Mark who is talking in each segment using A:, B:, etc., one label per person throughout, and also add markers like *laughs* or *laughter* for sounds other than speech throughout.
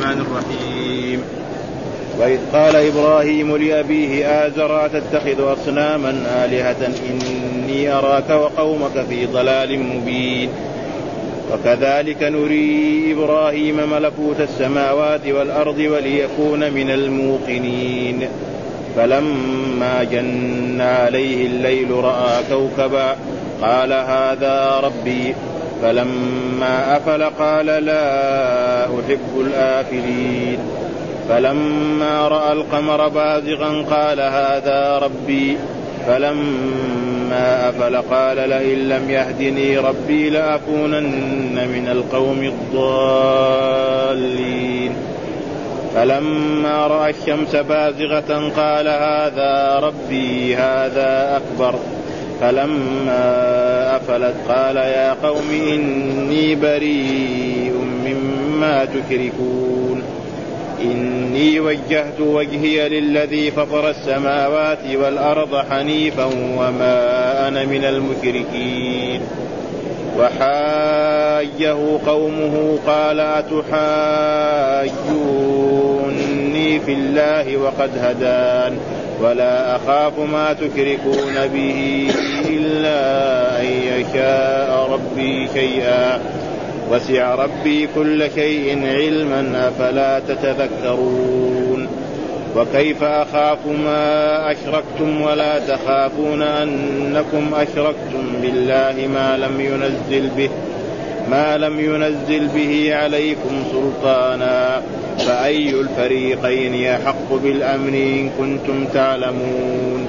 A: الرحمن الرحيم. وإذ قال إبراهيم لأبيه آزر تتخذ أصناما آلهة إني أراك وقومك في ضلال مبين. وكذلك نري إبراهيم ملكوت السماوات والأرض وليكون من الموقنين. فلما جن عليه الليل رأى كوكبا قال هذا ربي. فلما أفل قال لا أحب الآفلين. فلما رأى القمر بازغا قال هذا ربي. فلما أفل قال لئن لم يهدني ربي لأكونن من القوم الضالين. فلما رأى الشمس بازغة قال هذا ربي هذا أكبر. فلما أفلت قال يا قوم إني بريء مما تشركون. إني وجهت وجهي للذي فطر السماوات والأرض حنيفا وما أنا من المشركين. وحاجه قومه قال أتحاجوني في الله وقد هدان ولا أخاف ما تشركون به إلا أن يشاء ربي شيئا. وسع ربي كل شيء علما أفلا تتذكرون؟ وكيف أخاف ما أشركتم ولا تخافون أنكم أشركتم بالله ما لم ينزل به؟ ما لم ينزل به عليكم سلطانا فأي الفريقين يحق بالأمن إن كنتم تعلمون؟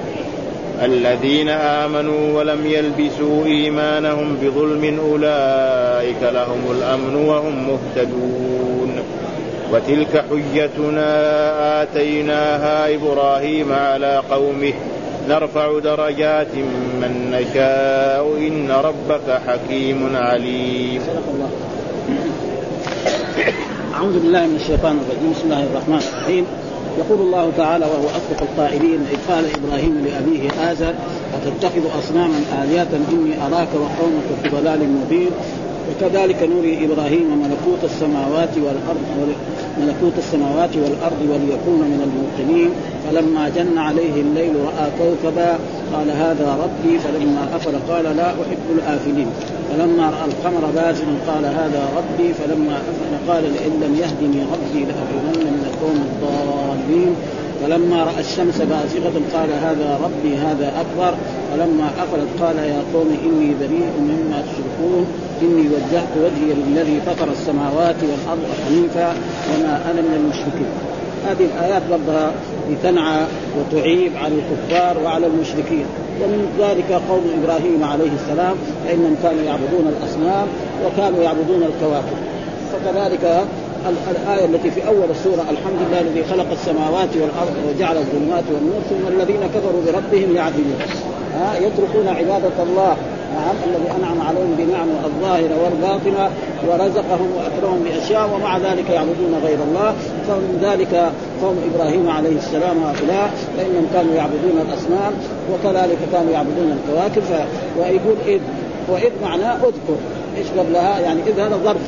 A: الذين آمنوا ولم يلبسوا إيمانهم بظلم أولئك لهم الأمن وهم مهتدون. وتلك حجتنا آتيناها إبراهيم على قومه نرفع درجات من نشاء. إن ربك حكيم عليم.
B: أعوذ بالله من الشيطان الرجيم. بسم الله الرحمن الرحيم. يقول الله تعالى وهو أصدق القائلين إذ قال إبراهيم لأبيه آزر أتتخذ أصناما آلهة إني أراك وقومك في ضلال مبين؟ وكذلك نري إبراهيم ملكوت السماوات والأرض ملكوت السماوات والأرض وليكون من الموقنين. فلما جن عليه الليل رأى كوكبا قال هذا ربي. فلما افل قال لا أحب الآفلين. فلما رأى القمر بازغا قال هذا ربي. فلما افل قال لئن لم يهدني ربي لأكونن من القوم الضالين. فلما رأى الشمس بازغة قال هذا ربي هذا أكبر. فلما افلت قال يا قوم إني بريء مما تشركون. إني وجهت وجهي للذي فطر السماوات والأرض حنيفا وما أنا من المشركين. هذه الآيات برضها لتنعى وتعيب على الكفار وعلى المشركين. ومن ذلك قوم إبراهيم عليه السلام فإنهم كانوا يعبدون الأصنام وكانوا يعبدون الكواكب. فكذلك الآية التي في أول السورة الحمد لله الذي خلق السماوات والأرض وجعل الظلمات والنور ثم الذين كفروا بربهم يعدلون. ها يتركون عبادة الله نعم الذي أنعم عليهم بنعمة الظاهرة والباطنة ورزقهم وأكرمهم بأشياء ومع ذلك يعبدون غير الله. فمن ذلك قوم إبراهيم عليه السلام هؤلاء فإنهم كانوا يعبدون الأصنام وكذلك كانوا يعبدون الكواكب. ويقول اذ وإذ معناه اذكر. إيش قبلها؟ يعني إذ هذا ظرف.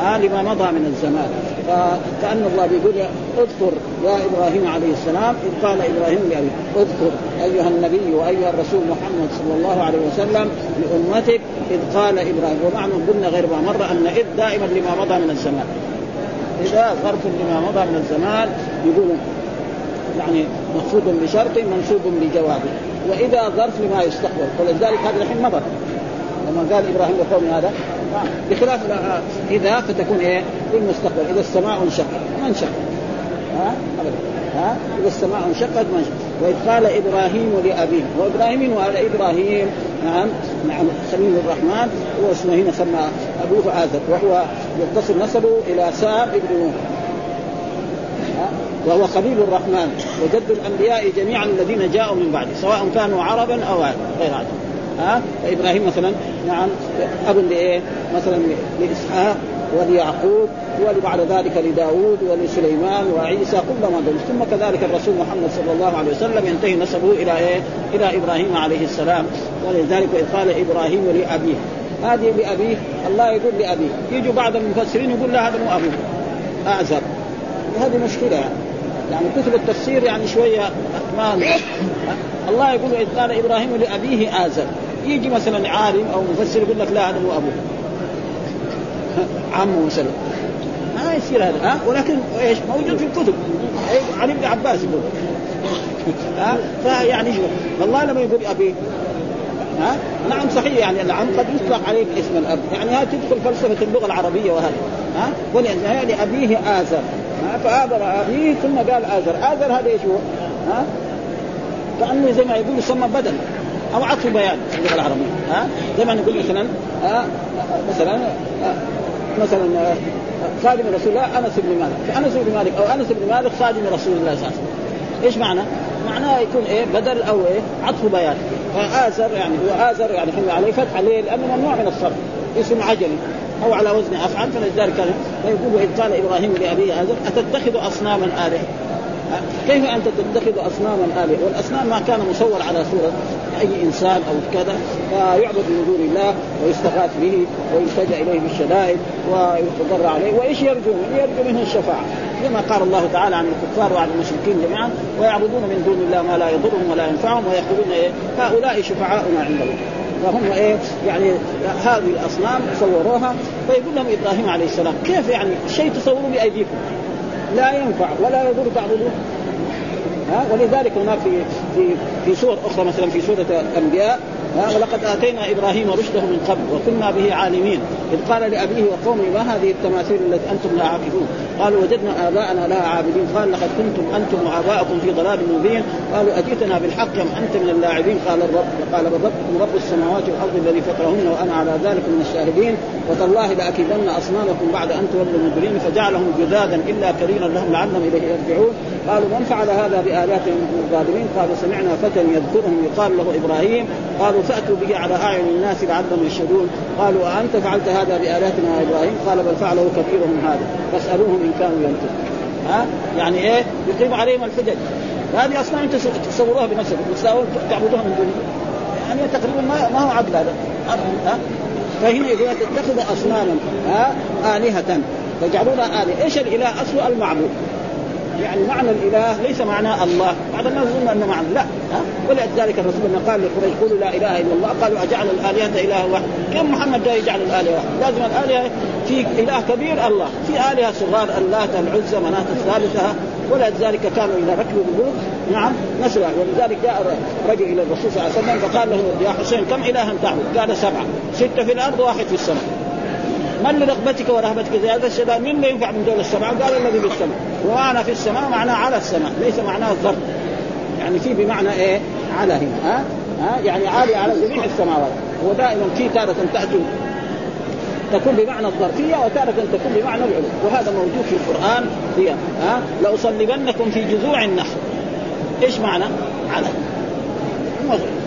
B: ها لما مضى من الزمان. فكأن الله بيقول اذكر يا إبراهيم عليه السلام إذ قال إبراهيم لابيه اذكر أيها النبي وأيها الرسول محمد صلى الله عليه وسلم لأمتك إذ قال إبراهيم. ومعنى قلنا غير ما مر أن إذ دائما لما مضى من الزمان. إذا ظرف لما مضى من الزمان يقول يعني مخفوض بشرط منصوب لجوابه وإذا ظرف لما يستقبل. ولذلك هذا الحين مضى. لما قال إبراهيم لقوم هذا بخلاف إذا فتكون إيه؟ للمستقبل إذا السماء انشقت ما انشقت. ها؟ أبدا. ها؟ إذا السماء انشقت ما انشقت. وإذ قال إبراهيم لأبيه وإبراهيم وعلى إبراهيم. نعم نعم خليل الرحمن. هو اسمه هنا سمى أبوه آزر وهو يتصل نسبه إلى سام ابن وهو خليل الرحمن وجد الأنبياء جميعا الذين جاءوا من بعده سواء كانوا عربا أو غير عرب. ها؟ فابراهيم مثلا نعم أب لإيه؟ مثلا لإسحاق وليعقوب ولبعد ذلك لداود ولسليمان وعيسى كلهم هذول ثم كذلك الرسول محمد صلى الله عليه وسلم ينتهي نسبه إلى إيه؟ إلى إبراهيم عليه السلام. ولذلك قال إبراهيم لأبيه هذه لأبيه؟ الله يقول لأبيه. يجوا بعض المفسرين يقول لا هذا مو أبوه. اعزر هذه مشكلة يعني. يعني كتب التفسير يعني شوية ما الله يقول إذ قال إبراهيم لأبيه ازر يجي مثلا عالم أو مفسر يقول لك لا هذا هو أبوه. عمه مثلا. ما يصير هذا ها؟ ولكن إيش؟ موجود في الكتب. عن ابن عباس يقول. ها؟ فيعني الله لما يقول أبي ها؟ نعم صحيح يعني العم قد يطلق عليه اسم الأب. يعني هذه تدخل فلسفة اللغة العربية وهذا ها؟ يعني ابيه آزر فآذر أبيه ثم قال آذر آذر هذا إيش هو؟ ها؟ كأنه زي ما يقول يسمى بدل أو عطف بيان في اللغة العربية. ها؟ زي ما نقول مثلا ها؟ مثلا مثلا خادم رسول الله أنس بن مالك. فأنس بن مالك أو أنس بن مالك خادم رسول الله صلى الله عليه وسلم. إيش معنى؟ معناه يكون إيه؟ بدل أو إيه؟ عطف بيان. فآزر يعني هو آزر يعني حمل عليه فتح عليه لأنه ممنوع من الصرف. اسم عجلي أو على وزن افعل فلذلك فيقول اذ قال إبراهيم لأبيه آزر أتتخذ أصناما آلهة؟ كيف انت تتخذ أصناما آلهة؟ والأصنام ما كان مصور على صورة أي إنسان أو كذا فيعبد من دون الله ويستغاث به ويلتجأ إليه بالشدائد ويتضرع عليه وإيش يرجو منه؟ يرجو منه الشفاعة كما قال الله تعالى عن الكفار وعن المشركين جميعا ويعبدون من دون الله ما لا يضرهم ولا ينفعهم ويقولون إيه؟ هؤلاء شفعاؤنا عند الله. فهم إيه؟ يعني هذه الأصنام صوروها فيقول لهم إبراهيم عليه السلام كيف يعني شيء تصوروا بأيديكم؟ لا ينفع ولا يضر تعبدون ها؟ ولذلك هناك في في في سور أخرى مثلا في سوره الأنبياء ولقد آتينا إبراهيم رشده من قبل وكنا به عالمين. إذ قال لأبيه وقومه ما هذه التماثيل التي أنتم لها عاكفون قالوا وجدنا آباءنا لها عابدين. قال لقد كنتم أنتم واباءكم في ضلال مبين. قالوا أجئتنا بالحق أم أنت من اللاعبين؟ قال الرب قال ربكم رب السماوات والأرض الذي فطرهن وأنا على ذلك من الشاهدين. وتالله لأكيدن أصنامكم بعد أن تولوا مدبرين فجعلهم جذاذا إلا كريما لهم لعلهم إليه يرجعون. قالوا من فعل هذا بآلاتهم من الظالمين قالوا سمعنا فتى يذكرهم يقال له إبراهيم. قالوا فأتوا به على اعين الناس لعلهم يشهدون قالوا أأنت فعلت هذا بآلاتنا يا إبراهيم؟ قال بل فعله كبيرهم هذا. فاسألوهم إن كانوا ينطقون. ها؟ يعني إيه؟ يقيم عليهم الحجج. هذه اصنام أنت تصوروها بنفسك. تعبدوها من دون يعني تقريبا ما, ما هو عدل هذا. ها؟ فهنا يقول تتخذ اصناما ها؟ آلهة. تجعلونها آلهة. إيش الإله؟ اصله المعبود. يعني معنى الإله ليس معناه الله. بعض الناس يظن أنه معنى لا. ها؟ ولذلك الرسول لما قال لقريش قولوا لا إله إلا الله قالوا أجعل الآلهة اله واحد. كم محمد جاي يجعل الآلهة واحد؟ لازم الآلهة في إله كبير الله في آلهة صغار اللات العزى مناه الثالثة. ولذلك كانوا إذا ركبوا البيوت نعم نسوا. ولذلك جاء رجل إلى الرسول صلى الله عليه وسلم فقال له يا حسين كم إلها تعبد؟ قال سبعة. ستة في الأرض واحد في السماء. من لرغبتك ورهبتك زي هذا الشباب مين ينفع من دول السماء؟ قال الذي في السماء. ومعنى في السماء معناه على السماء ليس معناه الظرف. يعني في بمعنى إيه؟ على هنا. ها؟ ها؟ يعني عالي على جميع السماوات. ودائما في تارة تأتي تكون بمعنى الظرفية وتارة تكون بمعنى العلو. وهذا موجود في القرآن. هي ها؟ لأصلبنكم في جذوع النخل. إيش معنى؟ على.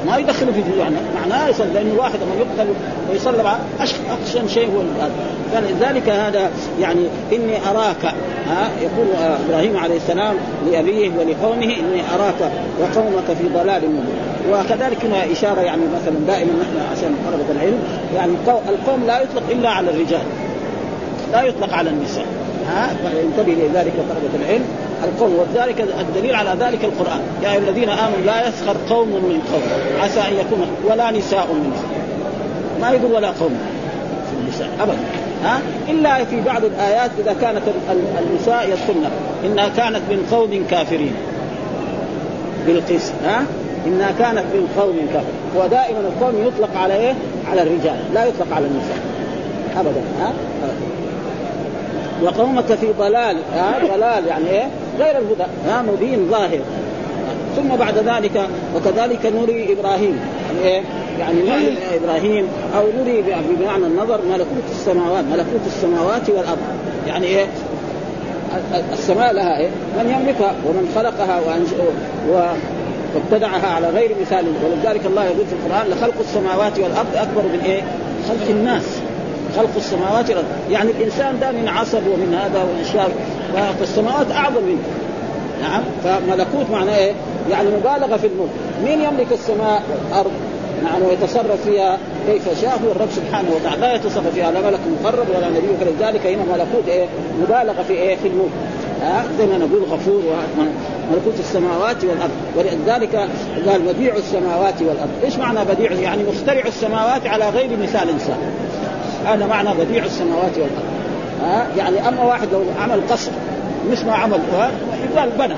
B: ما يدخلوا في جذوعنا معناه يصلي لأنه واحد لما يقتل ويصلب اخشن شيء هو فلذلك هذا يعني إني أراك ها يقول إبراهيم عليه السلام لأبيه ولقومه إني أراك وقومك في ضلال مبين. وكذلك هنا إشارة يعني مثلا دائما نحن عشان طلبة العلم يعني القوم لا يطلق إلا على الرجال لا يطلق على النساء ها فينتبه لذلك طلبة العلم. القوم وذلك الدليل على ذلك القرآن. يا أيها الذين آمنوا لا يسخر قوم من قوم عسى أن يكون ولا نساء من نساء ما يقول ولا قوم في النساء ابدا. ها؟ إلا في بعض الآيات إذا كانت النساء يدخلن إنها كانت من قوم كافرين. بالقسم ها؟ إنها كانت من قوم كافر ودائما القوم يطلق على إيه؟ على الرجال لا يطلق على النساء. ابدا ها؟ وقومك في ضلال ها ضلال يعني إيه؟ غير الهدى ها مبين ظاهر ثم بعد ذلك وكذلك نري إبراهيم يعني إيه؟ يعني نري إبراهيم أو نري بمعنى النظر ملكوت السماوات ملكوت السماوات والأرض يعني إيه؟ السماء لها إيه؟ من يملكها ومن خلقها وابتدعها على غير مثال ولذلك الله يقول في القرآن لخلق السماوات والأرض أكبر من إيه؟ خلق الناس خلق السماوات والأرض. يعني الإنسان ده من عصب ومن هذا ومن اشياء فالسماوات أعظم منه. نعم؟ فملكوت معناه إيه؟ يعني مبالغة في الملك. مين يملك السماء؟ والارض نعم ويتصرف فيها كيف شاء. هو الرب سبحانه وتعالى. لا يتصرف فيها لا ملك مقرب ولا نبي. فلذلك هنا ملكوت إيه؟ مبالغة في إيه؟ في الملك. ها؟ زي ما نقول غفور ملكوت السماوات والأرض. ولذلك قال بديع السماوات والأرض، إيش معنى بديع؟ يعني مخترع السماوات على غير مثال إنسان. هذا معنى بديع السماوات والأرض. ها؟ يعني أما واحد لو عمل قصر مش ما عمل يقال بنى.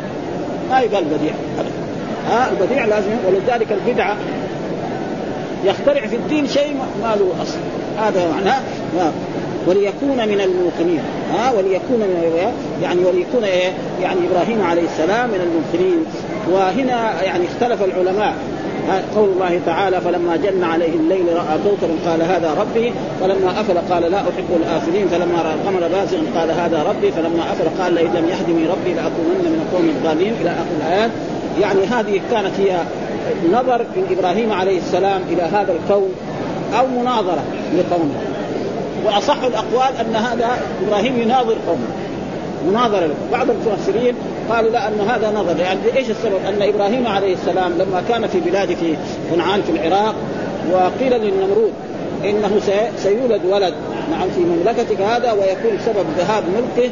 B: ما يقال بديع ها؟ البديع لازم ولذلك البدعة يخترع في الدين شيء ما له أصل. هذا معناه وليكون من الموقنين. ها؟ وليكون من يعني وليكون إيه؟ يعني إبراهيم عليه السلام من الموقنين. وهنا يعني اختلف العلماء. قول الله تعالى فلما جن عليه الليل رأى كوكبا قال هذا ربي فلما أفل قال لا أحب الآفلين فلما رأى القمر بازغا قال هذا ربي فلما أفل قال لئن لم يهدني ربي لأكونن من القوم الضالين إلى آخر الآيات. يعني هذه كانت هي نظر من إبراهيم عليه السلام إلى هذا الكون أو مناظرة لقومه. وأصح الأقوال أن هذا إبراهيم يناظر قومه مناظرة. بعض المفسرين قالوا لا ان هذا نظر. يعني إيش السبب؟ أن إبراهيم عليه السلام لما كان في بلاد في كنعان في العراق وقيل للنمرود إنه سيولد ولد نعم في مملكتك هذا ويكون سبب ذهاب ملكه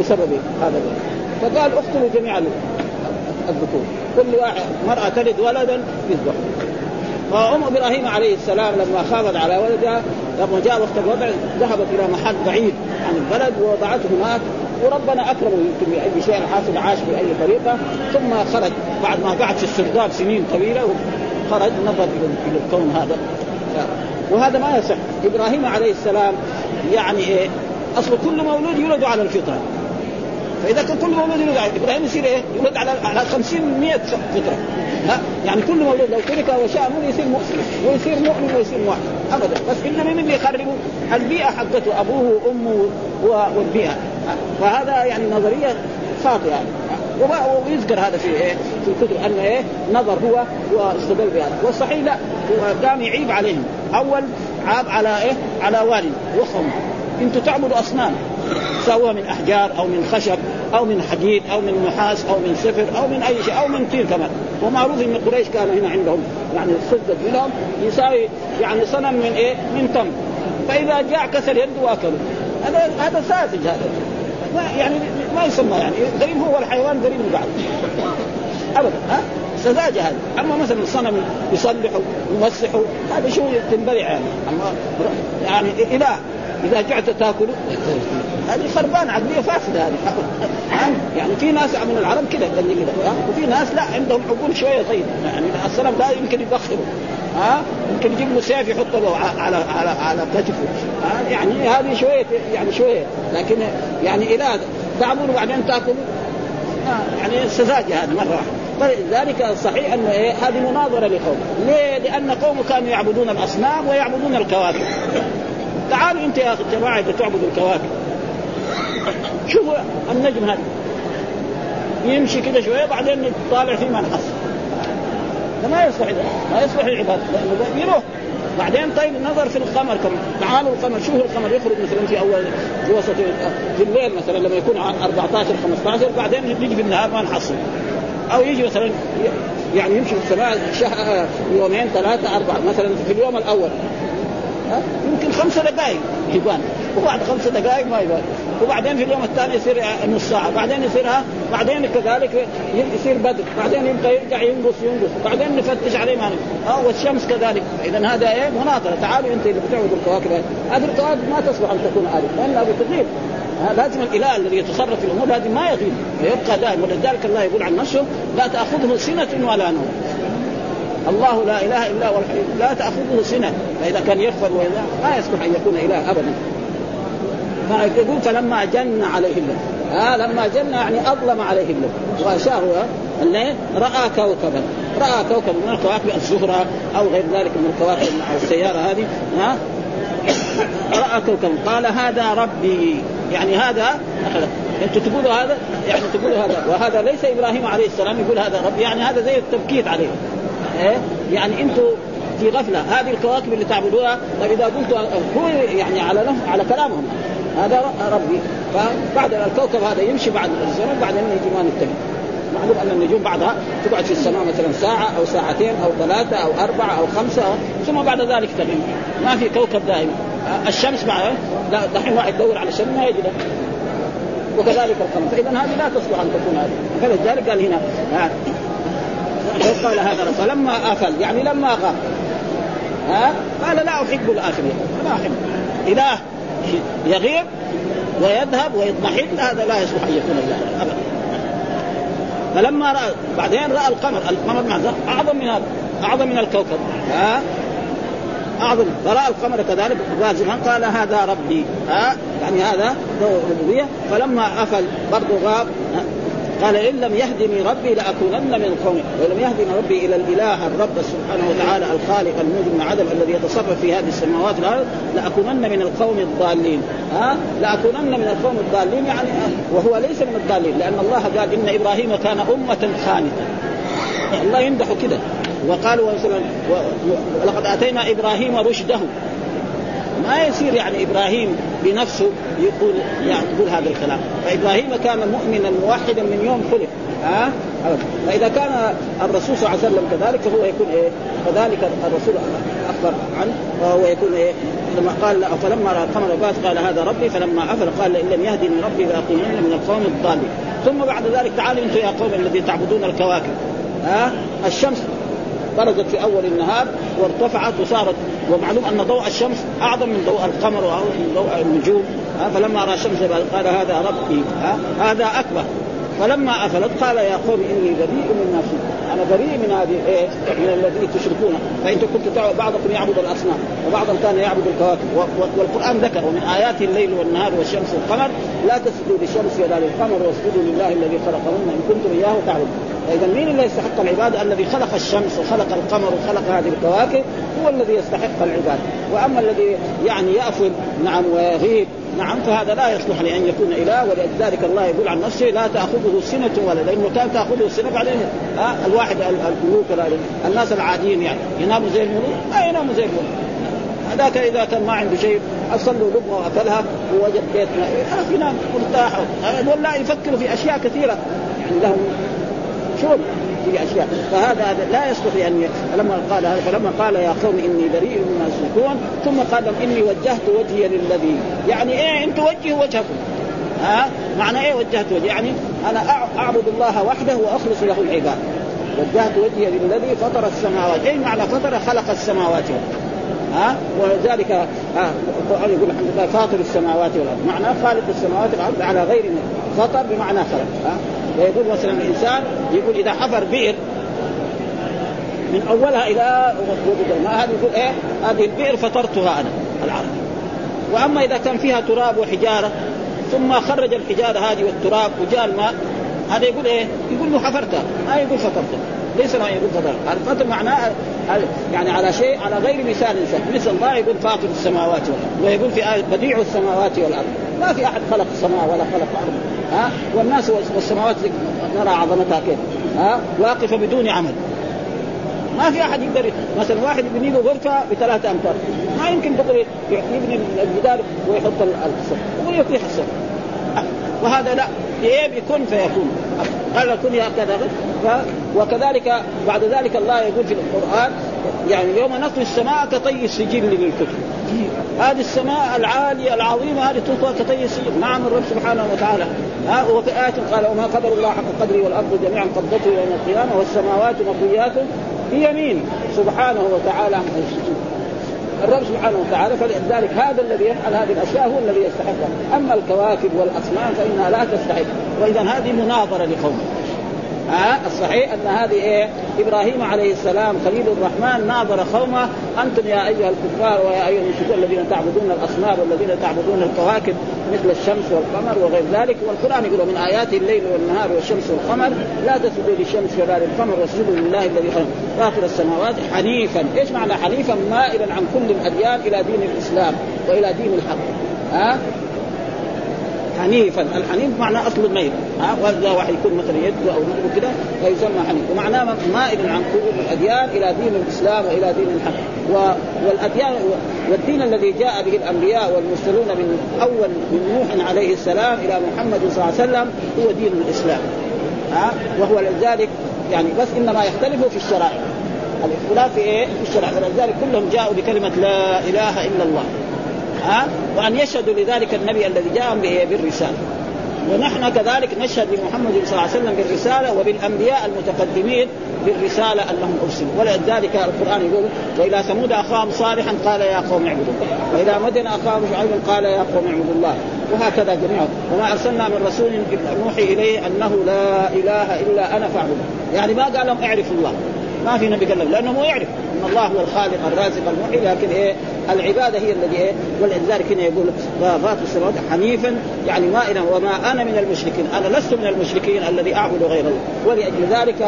B: بسبب هذا الولد فقال اقتلوا جميع الذكور. كل واحد مرأة تلد ولدا يذبح فأم إبراهيم عليه السلام لما خافت على ولدها لما جاء وقت الوضع ذهبت إلى محل بعيد عن البلد ووضعته هناك. وربنا اكرمه يمكن بأي شيء حاصل عاش بأي طريقة. ثم خرج. بعد ما قعد في السرداب سنين طويلة خرج نظر إلى الكون هذا. وهذا ما يصح. إبراهيم عليه السلام يعني إيه أصل كل مولود يولد على الفطرة. فإذا كان كل مولود يولد على إبراهيم يصير إيه؟ يولد على على 50 100 فطرة. ها يعني كل مولود لو ترك وشاء من يصير مسلم ويصير مؤمن ويصير موحد. ابدا. بس الا من اللي يخربوا البيئة حقته أبوه وأمه والبيئة. فهذا يعني نظرية خاطئة. يعني ويذكر هذا في إيه؟ في الكتب أن إيه؟ نظر هو واستدل بهذا. والصحيح لا هو قام يعيب عليهم. أول عاب على إيه؟ على والد وخم. أنتم تعبدوا أصنام. سواء من أحجار أو من خشب أو من حديد أو من نحاس أو من صفر أو من أي شيء أو من طين كمان. ومعروف إن قريش كانوا هنا عندهم يعني سدد منهم. يساوي يعني صنم من إيه؟ من تمر فإذا جاء كسر يده واكله هذا هذا ساذج هذا. ما يعني ما يسمى يعني غريب هو الحيوان غريب من بعض. أبدا ها؟ سذاجة هذا أما مثلا صنم يصلحه يمسحه هذا شو تنبلع يعني. اما يعني اله إذا جعت تاكله هذه خربان عقلية فاسدة هذه يعني في ناس من العرب كذا كذا وفي ناس لا عندهم عقول شوية طيب. يعني السلام لا يمكن يبخره ها؟ يمكن يجيب له سيف يحط له على على على كتفه يعني هذه شوية يعني شوية. لكن يعني اله تعبون وبعدين تاكلوا يعني سذاجه هذه مرة واحدة. فلذلك الصحيح أن إيه هذه مناظرة لقوم. ليه؟ لأن قوم كانوا يعبدون الأصنام ويعبدون الكواكب. تعالوا انت يا جماعة اذا تعبدوا الكواكب. شوفوا النجم هذا. يمشي كده شوية بعدين طالع في منحص ما يصلح ما يصلح العبادة لأنه يروح. بعدين طيب النظر في القمر كم؟ تعالوا القمر شوفوا القمر يخرج مثلا في أول في وسط في الليل مثلا لما يكون 14 15 بعدين يجي في النهار ما نحصل أو يجي مثلا يعني يمشي في السماء شهر يومين ثلاثة أربعة مثلا في اليوم الأول. يمكن خمسة دقائق. يبان وبعد خمسة دقائق ما يبان وبعدين في اليوم الثاني يصير نص ساعة. بعدين يصير بعدين كذلك يصير بدر. بعدين يبقى يرجع ينقص ينقص. بعدين نفتش عليه ما آه والشمس كذلك. اذا هذا إيه؟ مناظرة. تعالوا أنت اللي بتعبدوا الكواكب. هذه الكواكب ما تصلح أن تكون آلهة. لانها بتغيب لازم الاله الذي يتصرف في الأمور هذه ما يغيب. ويبقى دائم ولذلك الله يقول عن نفسه لا تأخذه سنة ولا نوم. الله لا إله إلا هو الحي. لا تأخذه سنة. فإذا كان يغفر وإذا ما يصلح أن يكون إله ابدا. فيقول فلما جن عليه الليل آه لما جن يعني أظلم عليه الليل وغشاه الليل رأى كوكبا. رأى كوكبا من الكواكب الزهرة أو غير ذلك من الكواكب السيارة هذه. ها رأى كوكبا. قال هذا ربي. يعني هذا أنتم تقولوا هذا؟ يعني تقولوا هذا. وهذا ليس إبراهيم عليه السلام يقول هذا ربي. يعني هذا زي التبكيت عليه. إيه؟ يعني أنتم في غفلة. هذه الكواكب اللي تعبدوها طيب إذا قلت هو يعني على على كلامهم. هذا ربي. فبعد الكوكب هذا يمشي بعد الزمن بعدين يجي ما نتبع. معلوم ان النجوم بعدها. تقعد في السماء مثلا ساعة أو ساعتين أو ثلاثة أو أربعة أو خمسة. ثم بعد ذلك تغيب. ما في كوكب دائم. الشمس بعد دحين واحد يدور على الشمس ما يجد وكذلك القمر. فاذا هذه لا تصلح أن تكون هذه. فلذلك قال هنا قال هذا فلما افل يعني لما غاب ها؟ قال لا أحب الاخرين لا أحب. اله يغيب ويذهب ويضمحل هذا لا يصلح أن يكون اله أبدا. فلما راى بعدين رأى القمر. القمر؟ أعظم من هذا. أعظم من الكوكب. ها؟ أعظم. فرأى القمر كذلك بازغا قال هذا ربي. ها؟ يعني هذا ربوبيه فلما افل برضه غاب. قال إن لم يهدني ربي لأكونن من القوم ولم يهدني ربي إلى الإله الرب سبحانه وتعالى الخالق الموجود من عدم الذي يتصرف في هذه السماوات والأرض لأكونن من القوم الضالين. ها؟ لأكونن من القوم الضالين يعني وهو ليس من الضالين لأن الله قال إن إبراهيم كان أمة خانته الله يمدح كده. وقالوا ولقد آتينا إبراهيم رشده. ما يصير يعني إبراهيم بنفسه يقول يعني يقول هذا الكلام. فإبراهيم كان مؤمنا موحدا من يوم خلق. ها؟ فإذا كان الرسول صلى الله عليه وسلم كذلك فهو يكون إيه؟ كذلك الرسول أخبر عنه وهو يكون إيه؟ لما قال فلما رأى القمر بات قال هذا ربي. فلما أفل قال إن لم يهدني ربي لاكونن من القوم الضالين. ثم بعد ذلك تعالوا أنتم يا قوم الذين تعبدون الكواكب. ها؟ الشمس برزت في أول النهار وارتفعت وصارت ومعلوم أن ضوء الشمس أعظم من ضوء القمر واعظم من ضوء النجوم. فلما رأى الشمس قال هذا ربي هذا أكبر. فلما أفلت قال يا قوم إني بريء مما فيكم أنا بريء من هذه إيه من الذي تشركون. فانتم كنتم بعضكم يعبد الأصنام وبعضهم كان يعبد الكواكب. والقرآن ذكر ومن آيات الليل والنهار والشمس والقمر لا تسجدوا للشمس ولا للقمر واسجدوا لله الذي خلقهن إن كنتم إياه تعبدون. فاذا مين اللي يستحق العبادة؟ الذي خلق الشمس وخلق القمر وخلق هذه الكواكب هو الذي يستحق العبادة، وأما الذي يعني يأفل نعم ويغيب نعم فهذا لا يصلح لأن يكون إله ولذلك الله يقول عن نفسه لا تأخذه سنة ولا لأنه كان تأخذه السنة بعدين ها الواحد الملوك الناس العاديين يعني. يناموا زي الملوك؟ ما يناموا زي الملوك. هذاك إذا كان ما عنده شيء اصل له لقمه وأكلها ووجد بيت خلاص ينام مرتاح. ولا يفكر في أشياء كثيرة. يعني لهم شغل في أشياء. فهذا لا يصلح أن فلما قال فلما قال يا قوم إني بريء مما تشركون ثم قال إني وجهت وجهي للذي يعني إيه أنتم وجهوا وجهكم. ها؟ معنى إيه وجهت وجهي؟ يعني أنا أعبد الله وحده وأخلص له العباد. وجهت وجهي للذي فطر السماوات. اي معنى فطر؟ خلق السماوات ها؟ ولذلك ها؟ القران يقول الحمد لله فاطر السماوات والأرض. معنى خالق السماوات والأرض على غير فطر بمعنى خلق. ها؟ ويقول مثلا الإنسان يقول إذا حفر بئر من أولها إلى ما هذه يقول إيه؟ هذه البئر فطرتها أنا العرب. وأما إذا كان فيها تراب وحجارة ثم خرج الحجارة هذه والتراب وجاء الماء هذا يقول إيه؟ يقول له حفرتها ما يقول فطرتها ليس ما يقول فطر الفطر معناه يعني على شيء على غير مثال إنسان. مثل الله يقول فاطر السماوات والأرض ويقول في آية بديع السماوات والأرض. ما في أحد خلق السماء ولا خلق الأرض. ها؟ والناس والسماوات نرى عظمتها كيف؟ ها؟ واقفة بدون عمل. ما في أحد يقدر مثلا واحد يبني له غرفة بثلاثة أمتار. ما يمكن يقدر يبني الجدار ويحط السقف ويطيح السقف وهذا لا. إيه بكن فيكون. قال كن هكذا وكذلك بعد ذلك الله يقول في القرآن يعني يوم نطوي السماء كطي السجل للكتب هذه السماء العالية العظيمة هذه تطوى كطي السجل. نعم الرب سبحانه وتعالى. ها وفي آية قال وما قدر الله حق قدره والأرض جميعا قبضته يوم القيامة والسماوات مطويات بيمينه سبحانه وتعالى عن الرب سبحانه وتعالى فلذلك هذا الذي يفعل هذه الأشياء هو الذي يستحقها، أما الكواكب والأصنام فإنها لا تستحق، واذا هذه مناظرة لقوم. ها آه الصحيح أن هذه إيه؟ إبراهيم عليه السلام خليل الرحمن ناظر قومه أنتم يا أيها الكفار ويا أيها المشركون الذين تعبدون الأصنام والذين تعبدون الكواكب مثل الشمس والقمر وغير ذلك والقرآن يقول من آيات الليل والنهار والشمس والقمر لا تسجدوا للشمس ولا للقمر واسجدوا لله الذي خلق فاطر السماوات حنيفا، إيش معنى حنيفا؟ مائلا عن كل الأديان إلى دين الإسلام وإلى دين الحق. ها حنيفا الحنيف معنى أصل الميل ها؟ واذا واحد يكون مثلا يده أو رجله كده فيسمى حنيف. ومعناه مائل عن كل الأديان إلى دين الإسلام وإلى دين الحق. و... والأديان والدين الذي جاء به الأنبياء والمرسلون من أول من نوح عليه السلام إلى محمد صلى الله عليه وسلم هو دين الإسلام. ها؟ وهو لذلك يعني بس إنما يختلفوا في الشرائع. الاختلاف في إيه؟ في الشرع فلذلك كلهم جاءوا بكلمة لا إله إلا الله. ها وأن يشهدوا لذلك النبي الذي جاء بالرسالة. ونحن كذلك نشهد بمحمد صلى الله عليه وسلم بالرسالة وبالأنبياء المتقدمين بالرسالة انهم ارسلوا ولذلك القرآن يقول والى ثمود أخاهم صالحا قال يا قوم اعبدوا. والى مدن أخاهم شعيبا قال يا قوم اعبدوا الله. وهكذا جميعا. وما أرسلنا من رسول نوحي إليه أنه لا إله إلا أنا فاعبدوا يعني ما قال لهم اعرفوا الله. ما في نبي قال لأنه مو يعرف. إن الله هو الخالق الرازق المحيي. لكن إيه؟ العبادة هي الذي إيه؟ ولذلك هنا يقول فاطر السماوات حنيفا يعني ما وما أنا من المشركين. أنا لست من المشركين الذي أعبد غير الله. ولأجل ذلك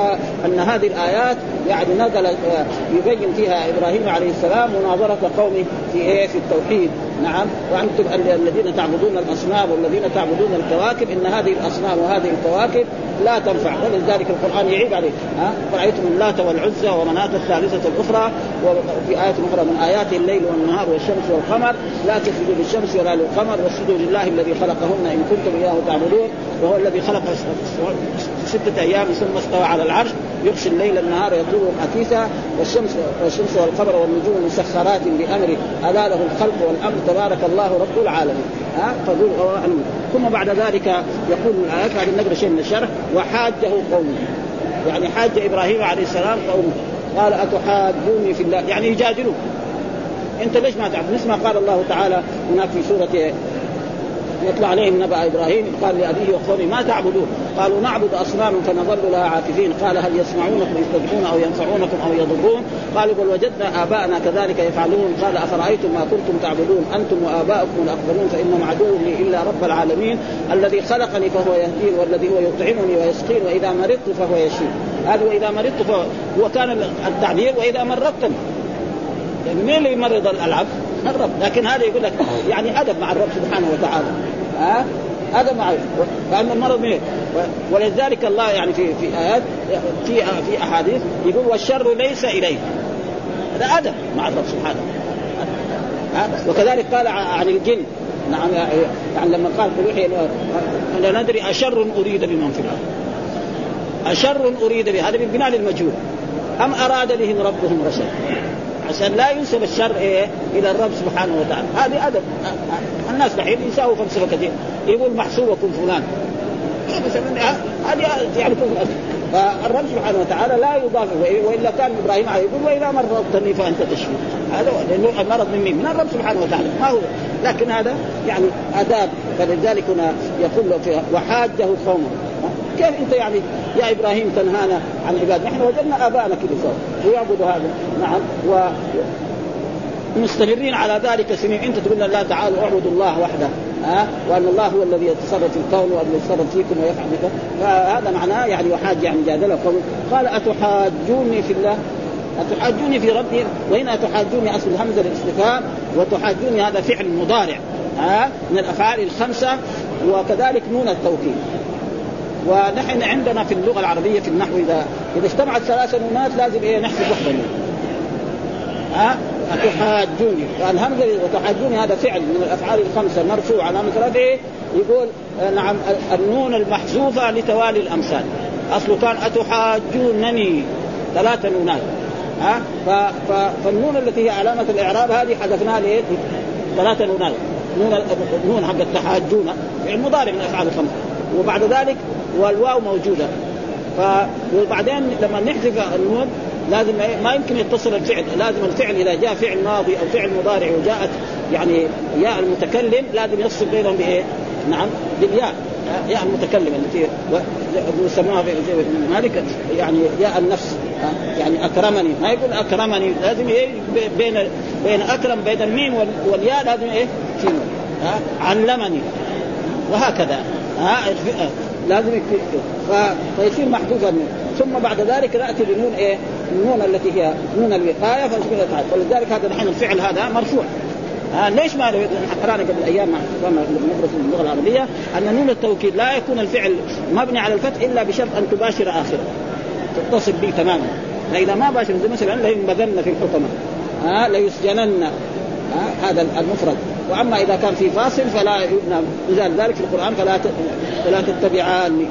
B: أن هذه الآيات يعني نزل آه، يبين فيها إبراهيم عليه السلام مناظرة قومه في إيه؟ في التوحيد. نعم. وأنتم الذين تعبدون الأصنام والذين تعبدون الكواكب إن هذه الأصنام وهذه الكواكب لا تنفع. ولذلك القرآن يعيب عليه ها؟ رأيتم اللات والعزى ومناة الثالثة الأخرى وفي آية أخرى من آيات الليل والنهار والشمس والقمر لا تسجدوا للشمس ولا للقمر واسجدوا لله الذي خلقهن إن كنتم إياه تعبدون وهو الذي خلق ستة أيام ثم استوى على العرش يغشي الليل النهار يطلبه حثيثا والشمس والشمس والقمر والنجوم مسخرات بأمره ألا له الخلق والأمر تبارك الله رب العالمين. ها؟ فقول ثم بعد ذلك يقول الآيات بعد نقرأ شيء من الشرح وحاجه قومه. يعني حاج إبراهيم عليه السلام قومه. قال أتحاجوني في الله؟ يعني يجادلوه انت ليش ما تعرف؟ مثل ما قال الله تعالى هناك في سورة يطلع عليهم نبأ إبراهيم قال لأبيه وقومه ما تعبدون؟ قالوا نعبد أصناما فنظل لها عاكفين. قال هل يسمعونكم يستدعون أو ينفعونكم أو يضرون؟ قالوا بل وجدنا آباءنا كذلك يفعلون. قال أفرأيتم ما كنتم تعبدون؟ أنتم وآباؤكم الأقدمون فإنهم عدو لي إلا رب العالمين الذي خلقني فهو يهدين والذي هو يطعمني ويسقين وإذا مرضت فهو يشفين. هذا وإذا مرضت فهو كان التعبير وإذا مرضت يعني مين اللي يمرض العبد؟ الرب. لكن هذا يقول لك يعني أدب مع الرب سبحانه وتعالى. ها؟ هذا مع فان المرض من ولذلك الله يعني في في آيات في في أحاديث يقول والشر ليس اليه هذا أدب مع الرب سبحانه وكذلك قال عن الجن. نعم يعني لما قال قل لا ندري أشر أريد بمن في الأرض. أشر أريد به هذا بالبناء للمجهول. أم أراد بهم ربهم رشدا؟ عشان لا ينسب الشر إيه؟ إلى الرب سبحانه وتعالى. هذه أدب. الناس دحين يساووا فلسفه كثير يقول محسوبكم فلان. هذه يعني كفر فالرب سبحانه وتعالى لا يضاف وإلا كان إبراهيم عليه يقول وإذا مرضتني فأنت تشفي. هذا لأنه المرض من مين؟ من الرب سبحانه وتعالى. ما هو؟ لكن هذا يعني آداب. فلذلك هنا يقول له وحاجه قومه. كيف انت يعني يا إبراهيم تنهانا عن عباد نحن وجدنا ابائنا كذا ويعبدوا هذا. نعم. و مستمرين على ذلك سنين. انت تقول لا تعالوا اعبدوا الله وحده. ها؟ وأن الله هو الذي يتصرف في الكون والذي يتصرف فيكم ويفعل بكم. فهذا معناه يعني وحاج يعني جادله قوم قال أتحاجوني في الله؟ أتحاجوني في ربي؟ وهنا تحاجوني أصل همزة الاستفهام وتحاجوني هذا فعل مضارع. ها؟ من الأفعال الخمسة. وكذلك نون التوكيد. ونحن عندنا في اللغة العربية في النحو اذا إذا اجتمعت ثلاث نونات لازم إيه نحسب وحده ها؟ تحاجوني الهمزة وتحاجوني هذا فعل من الأفعال الخمسة. مرفوع علامه رفعه. يقول آه، نعم النون المحذوفة لتوالي الأمثال. اصله كان أتحاجونني. ثلاث نونات. ها؟ فالنون التي هي علامة الإعراب هذه حذفناها ليه؟ ثلاث نونات. نون نون حق التحاجون. يعني مضارع من الأفعال الخمسة. وبعد ذلك والواو موجودة. ف وبعدين لما نحذف النون لازم ما يمكن يتصل الفعل لازم الفعل إذا جاء فعل ماضي أو فعل مضارع وجاءت يعني ياء المتكلم لازم يفصل بينهم بإيه؟ نعم بالياء. ياء المتكلم التي يسموها في مالك يعني ياء النفس. يعني أكرمني. ما يقول أكرمني لازم إيه؟ بين بين أكرم بين الميم والياء لازم إيه؟ علمني. وهكذا. ها لازم فيصير محذوفا ثم بعد ذلك نأتي بنون إيه؟ النون التي هي نون الوقاية ولذلك هذا نحن الفعل هذا مرفوع. آه ليش ما قرأنا قبل أيام مع ندرس اللغة العربية أن نون التوكيد لا يكون الفعل مبني على الفتح إلا بشرط أن تباشر اخره تتصل به تماما. فاذا ما باشر زي مثلا لينبذن في الحكمه ها ليسجنن. هذا المفرد. وأما إذا كان في فاصل فلا يبنى ذلك في القرآن فلا فلا تتبعان.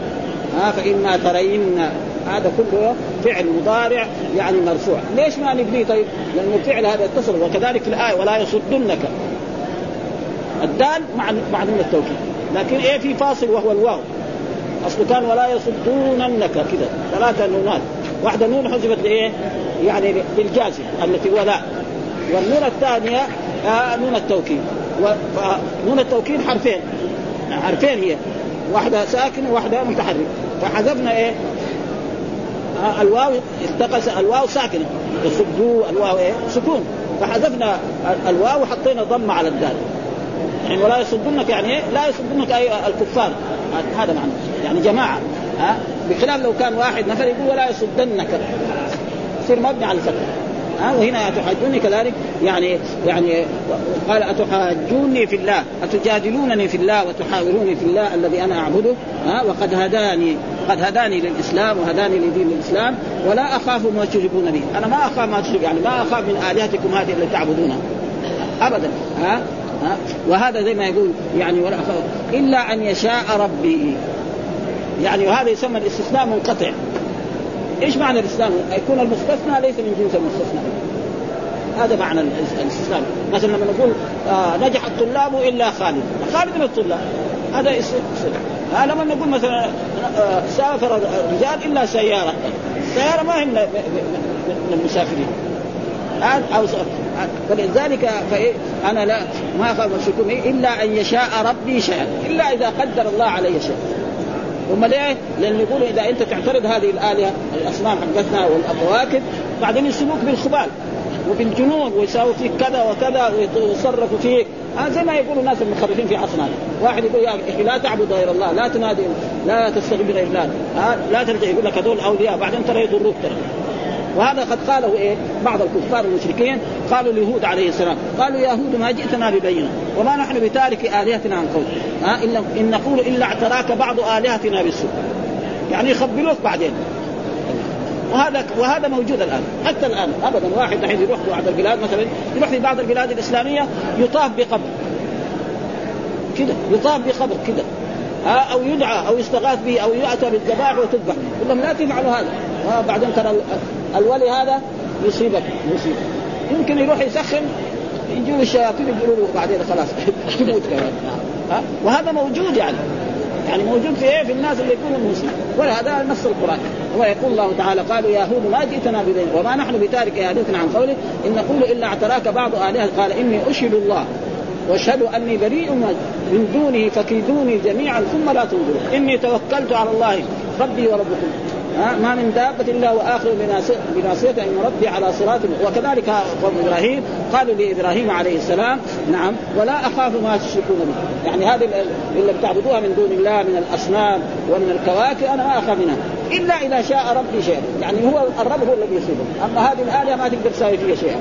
B: ها فإما ترين. هذا كله فعل مضارع يعني مرفوع. ليش ما نبنيه طيب لأن الفعل هذا اتصل وكذلك في الآية ولا يصدنك. الدال مع مع التوكيد. لكن إيه في فاصل وهو الواو؟ اصله كان ولا يصدوننك. كذا. ثلاثة نونات. واحدة نون حذفت لإيه؟ يعني للجازم التي ولا والنون الثانية آه نون التوكيد. ونون التوكيد حرفين. حرفين هي. واحدة ساكنة وواحدة متحرك فحذفنا إيه؟ آه الواو التقس الواو ساكنة. يصدوا الواو إيه؟ سكون. فحذفنا الواو وحطينا ضمه على الدال. يعني ولا يصدنك يعني إيه؟ لا يصدنك أي الكفار. هذا معنى. يعني جماعة. ها بخلاف لو كان واحد نفر يقول ولا يصدنك. يصير مبني على الفتح ها وهنا أتحاجوني كذلك؟ يعني يعني قال أتحاجوني في الله أتجادلونني في الله وتحاوروني في الله الذي أنا أعبده؟ ها؟ وقد هداني قد هداني للإسلام وهداني لدين الإسلام ولا أخاف ما تشركون به. أنا ما أخاف ما تشرك يعني ما أخاف من آلهتكم هذه التي تعبدونها. ابدا. ها؟ ها؟ وهذا زي ما يقول يعني ولا أخاف. إلا أن يشاء ربي. يعني وهذا يسمى الاستثناء منقطع. إيش معنى الاستثناء؟ يكون المستثنى ليس من جنس المستثنى. هذا معنى الاستثناء مثلا لما نقول آه نجح الطلاب إلا خالد. خالد من الطلاب. هذا اسم آه لما نقول مثلا آه سافر الرجال إلا سيارة. السياره ما هي من المسافرين. أو فلذلك أنا لا ما أخاف إلا أن يشاء ربي شيئا. إلا إذا قدر الله علي شيء هم ليه؟ لأن يقولوا إذا أنت تعترض هذه الآلهة الأصنام حقتنا والكواكب بعدين يسلوك بالخبال وبالجنون ويساووا فيك كذا وكذا ويتصرفوا فيك. آه زي ما يقول الناس المخرفين في عصرنا. واحد يقول يا أخي لا تعبد غير الله لا تنادي لا تستغيث بغير الله. آه لا تلجا يقول لك هذول أولياء بعدين ترى يضروك ترى. وهذا قد قاله إيه؟ بعض الكفار المشركين قالوا اليهود عليه السلام قالوا يا يهود ما جئتنا ببينة وما نحن بتارك آلهتنا عن قول ها ان إن نقول إلا اعتراك بعض آلهتنا بالسوء. يعني يخبلوك بعدين. وهذا وهذا موجود الآن حتى الآن ابدا. واحد الحين يروح بعض البلاد مثلا يروح في بعض البلاد الإسلامية يطاف بقبر. كده يطاف بقبر كده. أو يدعى أو يستغاث به أو يأتى بالذبائح وتذبح. يقول لهم لا تفعلوا هذا. بعدين ترى الولي هذا يصيبك مصيبه يمكن يروح يسخن يجوا الشياطين يقولوا له بعدين خلاص *laughs* تموت كمان. ها؟ وهذا موجود يعني. يعني موجود في إيه؟ في الناس اللي يكونوا المسلمين ولهذا نص القرآن. ويقول الله تعالى قالوا يا هود ما جئتنا بذين وما نحن بتارك آلهتنا عن قوله إن نقول إلا اعتراك بعض آلهة. قال إني اشهد الله وأشهد أني بريء من دونه فكيدوني جميعا ثم لا تنظرون. إني توكلت على الله ربي وربكم. ما من دابة إلا وآخر بناصيته إن ربي على صراط وكذلك قوم إبراهيم قالوا لإبراهيم عليه السلام نعم ولا أخاف ما تشركون به. يعني هذه اللي بتعبدوها من دون الله من الأصنام ومن الكواكب أنا ما أخاف منها إلا إذا شاء ربي شيئا. يعني هو الرب هو الذي يصيبه. أما هذه الآلهة ما تقدر تساوي فيها شيئا.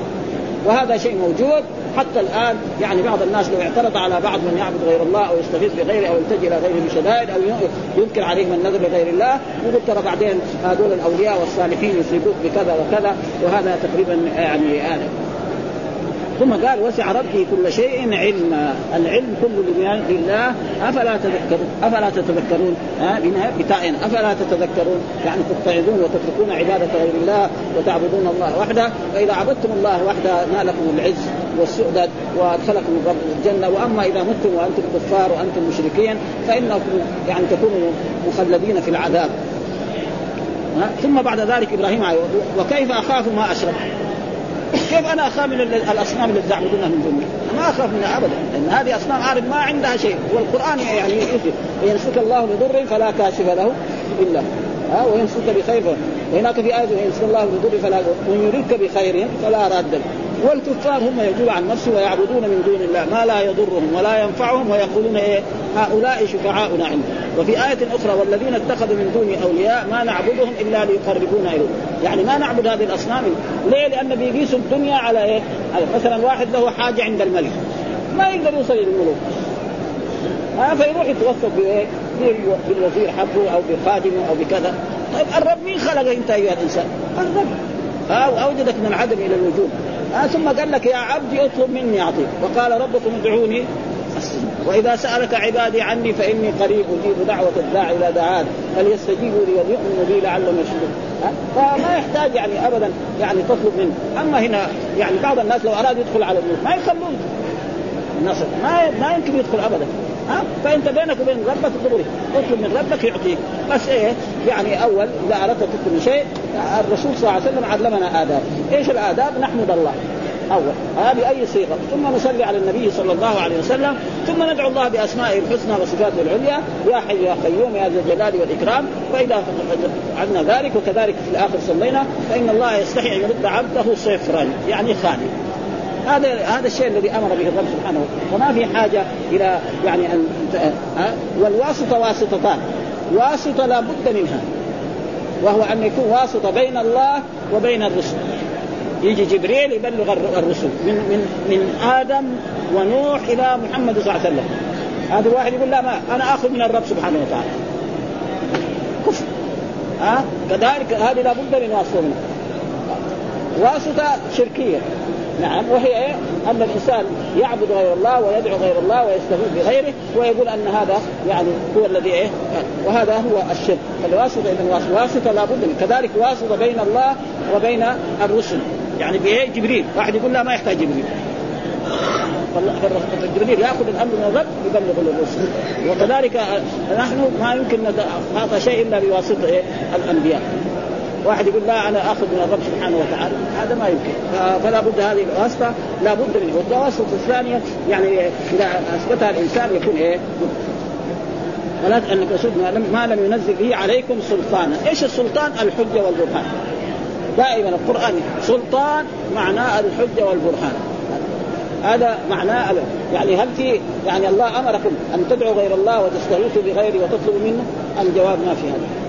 B: وهذا شيء موجود. حتى الآن يعني بعض الناس لو اعترض على بعض من يعبد غير الله أو يستغيث بغيره أو يلتجئ إلى غيره بشدائد أو ينكر عليهم النذر لغير الله يقول ترى بعدين هذول الأولياء والصالحين يصيبوك بكذا وكذا وهذا تقريبا يعني آه ثم قال وسع ربي كل شيء علما. العلم كله لله أفلا تذكرون؟ أفلا تتذكرون؟ ها بتاء أفلا تتذكرون؟ يعني تتعظون وتتركون عبادة غير الله وتعبدون الله وحده. فاذا عبدتم الله وحده نالكم العز والسؤدد وأدخلكم الجنة. وأما إذا متم وأنتم كفار وأنتم مشركين فإنكم يعني تكونوا مخلدين في العذاب. ثم بعد ذلك إبراهيم وكيف أخاف ما أشرك؟ كيف أنا أخاف من الأصنام اللي تعبدونها من دون ما أخاف منها ابدا لأن هذه أصنام عارف ما عندها شيء والقرآن يعني يثبت الله بضر فلا كاشف له إلا ها وينسك بخير. وهناك في آية وينسك الله بضر فلا ويريدك بخير فلا راد له. والكفار هم يقول عن نفسه ويعبدون من دون الله ما لا يضرهم ولا ينفعهم ويقولون إيه هؤلاء شفعاؤنا عندنا وفي آية أخرى والذين اتخذوا من دون أولياء ما نعبدهم إلا ليقربونا إليه يعني ما نعبد هذه الأصنام. ليه؟ لأن بيقيسوا الدنيا على إيه؟ مثلا واحد له حاجة عند الملك. ما يقدر يوصل إلى الملوك. ها؟ فيروح يتوسط بإيه؟ بالوزير حقه أو بخادمه أو بكذا. طيب الرب مين خلق أنت أيها الإنسان؟ الرب. ها؟ وأوجدك من العدم إلى الوجود. ها ثم قال لك يا عبدي اطلب مني أعطيك. وقال ربكم ادعوني. وإذا سألك عبادي عني فإني قريب أجيب دعوة الداعي اذا دعان فليستجيبوا لي وليؤمنوا بي لعلهم يشكرون فما يحتاج يعني ابدا يعني تطلب منه. أما هنا يعني بعض الناس لو اراد يدخل على الملك ما يخلون النصر ما ما يمكن يدخل ابدا. ها؟ فأنت بينك وبين ربك دغري اطلب من ربك يعطيك. بس إيه؟ يعني أول اذا أردت تطلب شيء. الرسول صلى الله عليه وسلم علمنا آداب. إيش الآداب؟ نحمد الله. أول. هذه أي صيغة. ثم نصلي على النبي صلى الله عليه وسلم. ثم ندعو الله بأسمائه الحسنى وصفاته العليا. يا حي يا قيوم يا ذا الجلال والإكرام. فإذا فعلنا ذلك وكذلك في الآخر صلينا. فإن الله يستحي أن يرد عبده صفرا. يعني خالي هذا هذا الشيء الذي أمر به الرب سبحانه وتعالى. وما في حاجة إلى يعني أن ها والواسطة واسطتان. واسطة لا بد منها. وهو أن يكون واسطة بين الله وبين الرسل. يجي جبريل يبلغ الرسل. من من من آدم ونوح إلى محمد صلى الله عليه وسلم. هذا الواحد يقول لا ما أنا آخذ من الرب سبحانه وتعالى. كفر. ها؟ أه؟ كذلك هذه لابد من واسطة منها. واسطة شركية. نعم وهي إيه؟ أن الإنسان يعبد غير الله ويدعو غير الله ويستغيث بغيره ويقول أن هذا يعني هو الذي إيه؟ وهذا هو الشرك، فالواسطه اذا واسطة لابد من كذلك واسطة بين الله وبين الرسل، يعني بإيه؟ جبريل، واحد يقول لا ما يحتاج جبريل. فجبريل يأخذ الأمر من الرب يبلغ للرسل وكذلك نحن ما يمكن نعطى شيء إلا بواسطة إيه؟ الأنبياء واحد يقول لا أنا آخذ من الرب سبحانه وتعالى هذا ما يمكن فلا بد هذه الواسطة لا بد منه والواسطه الثانية يعني إذا أثبتها الإنسان يكون إيه ولا انك ما لم ينزل به عليكم سلطانا، إيش السلطان؟ الحجة والبرهان. دائما القرآن سلطان معناه الحجة والبرهان. هذا معناه يعني هل في يعني الله أمركم أن تدعوا غير الله وتستغيثوا بغيره وتطلبوا منه؟ الجواب ما في هذا.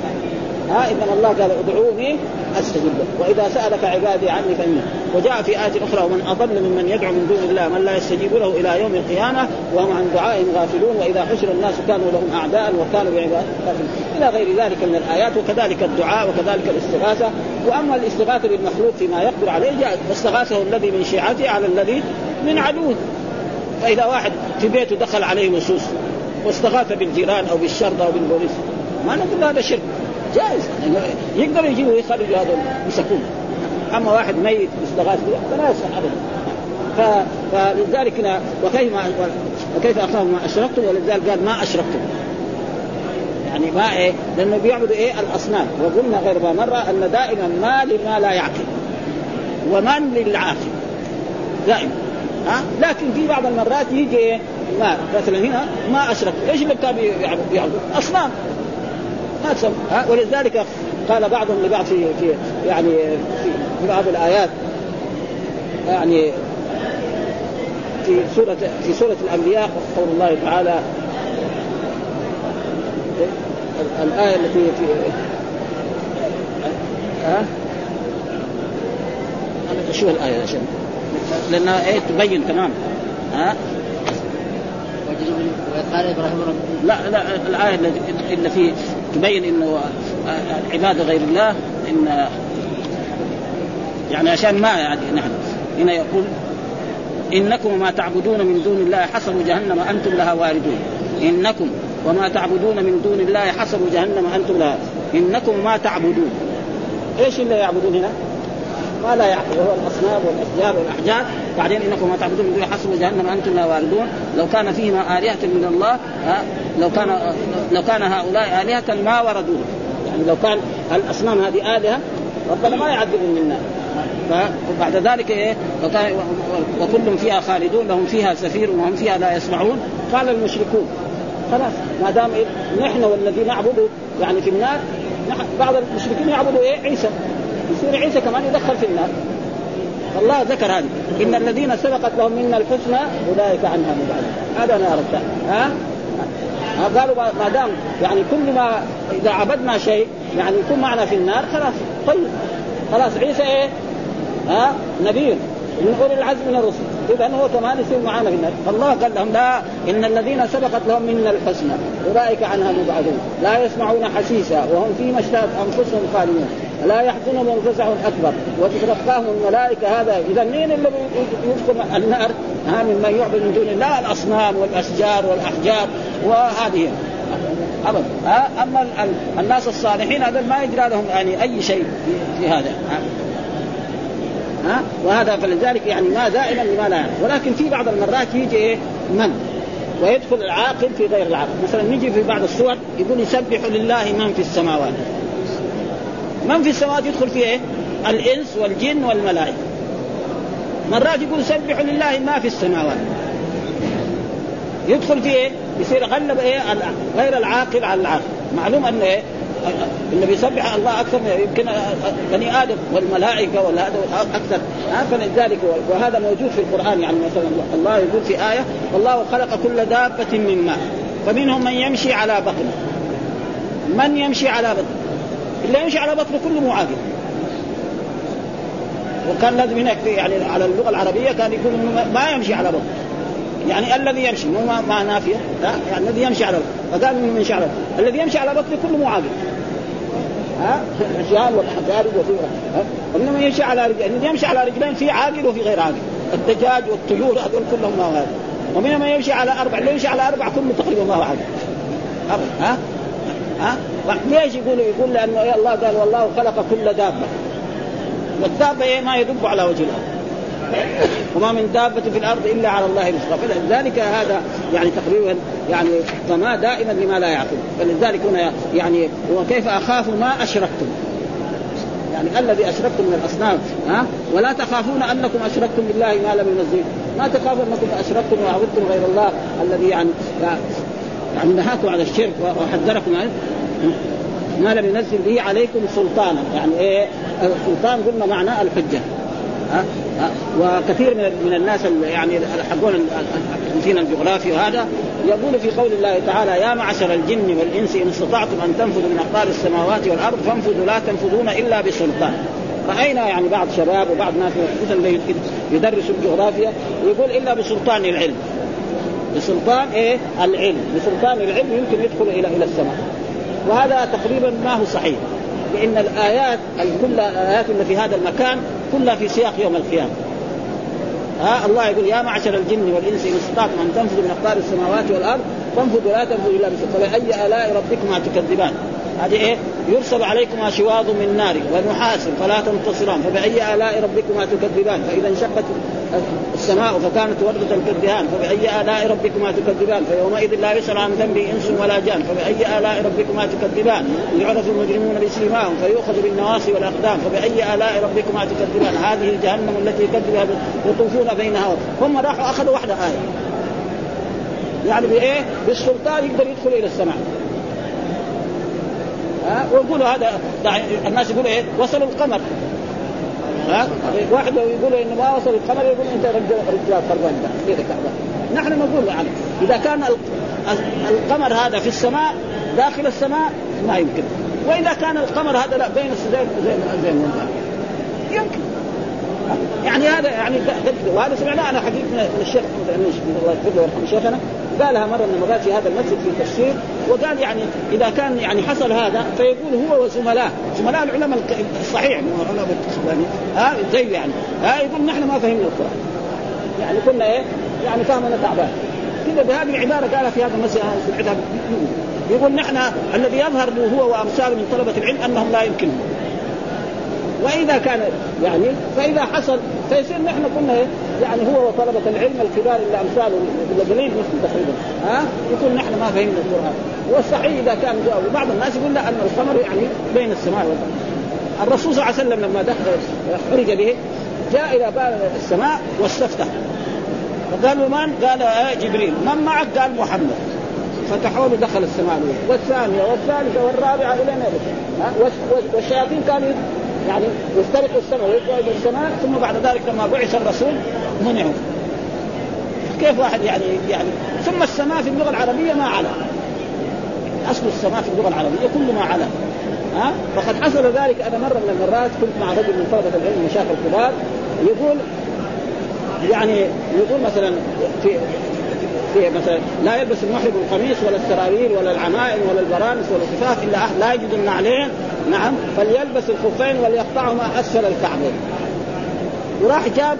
B: ها اذا الله قال ادعوني أستجب لك وإذا سألك عبادي عني فإني. وجاء في آية أخرى ومن أضل ممن يدعو من دون الله من لا يستجيب له إلى يوم القيامة وهم عن دعائهم غافلون وإذا حشر الناس كانوا لهم أعداء وكانوا بعبادهم إلى غير ذلك من الآيات وكذلك الدعاء وكذلك الاستغاثة. وأما الاستغاثة بالمخلوق فيما يقدر عليه جاء واستغاثه الذي من شيعته على الذي من عدوه فإذا واحد في بيته دخل عليه لصوص واستغاث بالجيران أو بالشرطة أو بالبوليس ما نقول هذا شرك. جائز يقدروا يجيبوا يخرجوا هذول يمسكون أما واحد ميت يستغاث به فلا يصح ابدا. فلذلك وكيف ما وكيف أخاف ما أشركتم؟ ولذلك قال ما أشركتم. يعني ما إيه؟ لأنه بيعبدوا إيه؟ الأصنام. وقلنا غير ما مرة أن دائما ما لما لا يعقل. ومن للعاقل. دائما. ها؟ لكن في بعض المرات يجي إيه؟ ما مثلا هنا ما اشرك إيش اللي كان بيعبدوا؟ أصنام. ما تسمى ها ولذلك قال بعضهم لبعض في في يعني في بعض الآيات يعني في سورة في سورة الأنبياء قول الله تعالى الآية التي في ها؟ أنا شو الآية عشان لأنها إيه تبين تمام. ها؟
C: قال إبراهيم رب
B: لا لا الآية اللي في تبين إنه عباده غير الله إن يعني عشان ما يعني نحن هنا يقول إنكم وما تعبدون من دون الله حصب جهنم أنتم لها واردون إنكم وما تعبدون من دون الله حصب جهنم أنتم لها إنكم ما تعبدون إيش اللي يعبدون هنا؟ ما لا يعقل وهو الاصنام والأشجار والأحجار. بعدين إنكم ما تعبدون من حسب جهنم أنتم لا واردون. لو كان فيهما آلهة من الله لو كان لو كان هؤلاء آلهة ما وردوه. يعني لو كان الأصنام هذه آلهة ربنا ما يعذبهم النار فبعد ذلك إيه؟ وكل فيها خالدون لهم فيها سفير وهم فيها لا يسمعون. قال المشركون خلاص ما دام إيه؟ نحن والذي نعبده يعني في النار بعض المشركين يعبدوا إيه؟ عيسى. يصير عيسى كمان يدخل في النار. الله ذكر هذه إن الذين سبقت لهم منا الحسنى أولئك عنها مبعدون. هذا نار ها؟ ها؟ قالوا ما دام يعني كل ما إذا عبدنا شيء يعني يكون معنا في النار خلاص. طيب. خلاص عيسى إيه؟ ها؟ نبي من أولي العزم من الرسل. إذا هو كمان يصير معنا في النار. فالله قال لهم لا إن الذين سبقت لهم منا الحسنى أولئك عنها مبعدون. لا يسمعون حسيسا وهم فيما اشتهت أنفسهم خالدون. لا يحزنهم الفزع الاكبر وتتلقاهم الملائكة هذا إذا مين اللي يدخل النار؟ ها ممن يعبد من دون الله الأصنام والأشجار والأحجار وهذه. ابدا أما الناس الصالحين هذا ما يجرى لهم يعني أي شيء في هذا. ها. وهذا فلذلك يعني ما دائما لما لا يعني. ولكن في بعض المرات يجي إيه؟ من؟ ويدخل العاقل في غير العاقل. مثلا نجي في بعض الصور يقول يسبح لله من في السماوات. من في السماوات يدخل فيه إيه؟ الإنس والجن والملائكة. مرات يقول سبح لله ما في السماوات. يدخل فيه إيه؟ يصير غلب إيه؟ غير العاقل على العاقل معلوم أنه إيه؟ اللي بيسبح الله أكثر يمكن بني آدم والملائكة والهذا أكثر. فلذلك وهذا موجود في القرآن يعني مثلا. الله يقول في آية والله خلق كل دابة من ماء. فمنهم من يمشي على بطنه. من يمشي على بطنه؟ اللي يمشي على بطنه كله معاقل وكان لازم هناك يعني على اللغة العربية كان يقول ما يمشي على بطنه يعني الذي يمشي مو ما نافية لا يعني الذي يمشي على فقال إنه يمشي على الذي يمشي على بطنه كله معاقل ها؟ الرجال والاحجار وفي إنما يمشي على رجلين الذي يمشي على رجلين في عاقل وفي غير عاقل. الدجاج والطيور هذول كلهم ما هو هذا. ومنهم من يمشي على أربع اللي يمشي على أربع كله تقريبا ما هو عاقل. ها؟ ها؟ ليش يقول يقول لأنه الله قال والله خلق كل دابة. والدابة إيه ما يدب على وجه الأرض. وما من دابة في الأرض إلا على الله رزقها فلذلك هذا يعني تقريبا يعني فما دائما لما لا يعقل. فلذلك هنا يعني وكيف أخاف ما أشركتم. يعني الذي أشركتم من الأصنام ها؟ ولا تخافون أنكم أشركتم بالله ما لم ينزل. ما تخافون أنكم أشركتم وعبدتم غير الله الذي يعني يعني نهاكم على الشرك وحذركم عنه ما لم ينزل به عليكم سلطانا. يعني إيه؟ السلطان قلنا معناه الحجة. ها؟ وكثير من من الناس يعني حقون المثين الجغرافي وهذا. يقول في قول الله تعالى يا معشر الجن والإنس إن استطعتم أن تنفذوا من أقطار السماوات والأرض فانفذوا لا تنفذون إلا بسلطان. رأينا يعني بعض شباب وبعض ناس مثلا يدرسوا الجغرافيا يقول إلا بسلطان العلم. بسلطان إيه؟ العلم. بسلطان العلم يمكن يدخل إلى إلى السماء. وهذا تقريبا ما هو صحيح لأن الآيات كل الآيات اللي في هذا المكان كلها في سياق يوم القيامة. ها الله يقول يا معشر الجن والإنس إن استطعتم أن تنفذوا من أقطار السماوات والأرض فانفذوا لا تنفذوا إلا بسلطان فبأي آلاء ربكما تكذبان؟ هذه إيه؟ يرسل عليكما شواظ من نار ونحاس فلا تنتصران. فبأي آلاء ربكما تكذبان؟ فإذا انشقت السماء فكانت وردة كالدهان فبأي آلاء ربكما تكذبان؟ فيومئذ لا يسأل عن ذنب إنس ولا جان فبأي آلاء ربكما تكذبان؟ يعرف المجرمون بسيماهم فيؤخذ بالنواصي والأقدام فبأي آلاء ربكما تكذبان؟ هذه جهنم التي يكذب يطوفون بينها. هم راحوا أخذوا واحدة آية. يعني بإيه؟ بالسلطان يقدر يدخل إلى السماء. ها؟ ويقولوا هذا الناس يقولوا إيه؟ وصلوا القمر. ها؟ واحد لو يقول إنه ما وصل القمر يقول انت رجال رجال خربان كذا نحن نقول يعني إذا كان القمر هذا في السماء داخل السماء ما يمكن. وإذا كان القمر هذا لا بين زي زي زي يمكن. يعني هذا يعني وهذا سمعناه أنا حديث من الشيخ الله يغفر له ويرحم شيخنا قالها مرة من المرات في هذا المسجد في تفسير وقال يعني إذا كان يعني حصل هذا فيقول هو وزملائه زملاء العلماء الصحيح مو علماء يعني ها زي يعني. ها يقول نحن ما فهمنا القرآن. يعني كنا إيه؟ يعني فهمنا تعبان كذا بهذه العبارة قالها في هذا المسجد يقول نحن الذي يظهر هو وامثاله من طلبة العلم أنهم لا يمكنهم. وإذا كان يعني فإذا حصل فيصير نحن قلنا إيه؟ يعني هو وطلبة العلم الكبار اللي امثاله القليل مثل تقريبا. ها؟ يقول نحن ما فهمنا القرآن. والصحيح إذا كان وبعض الناس يقول لا أن القمر يعني بين السماء والأرض. الرسول صلى الله عليه وسلم لما دخل حرج به جاء إلى باب السماء واستفتح. فقالوا من؟ قال آه جبريل. من معك؟ قال محمد. فتحوا له دخل السماء الاولى والثانية والثالثة والرابعة إلى ما والشياطين كانوا يعني يسترقوا السماء ويطلعوا إلى السماء ثم بعد ذلك لما بعث الرسول منعوا كيف واحد يعني يعني ثم السماء في اللغة العربية ما علا أصل السماء في اللغة العربية كل ما علا ها؟ فقد حصل ذلك أنا مرة من المرات كنت مع رجل من طلبة العلم مشايخ الكبار يقول يعني يقول مثلا في في مثلا لا يلبس المحرم القميص ولا السراويل ولا العمائم ولا البرانس ولا الخفاف إلا أحد. لا يجد النعلين نعم. فليلبس الخفين وليقطعهما أسفل الكعبين وراح جاب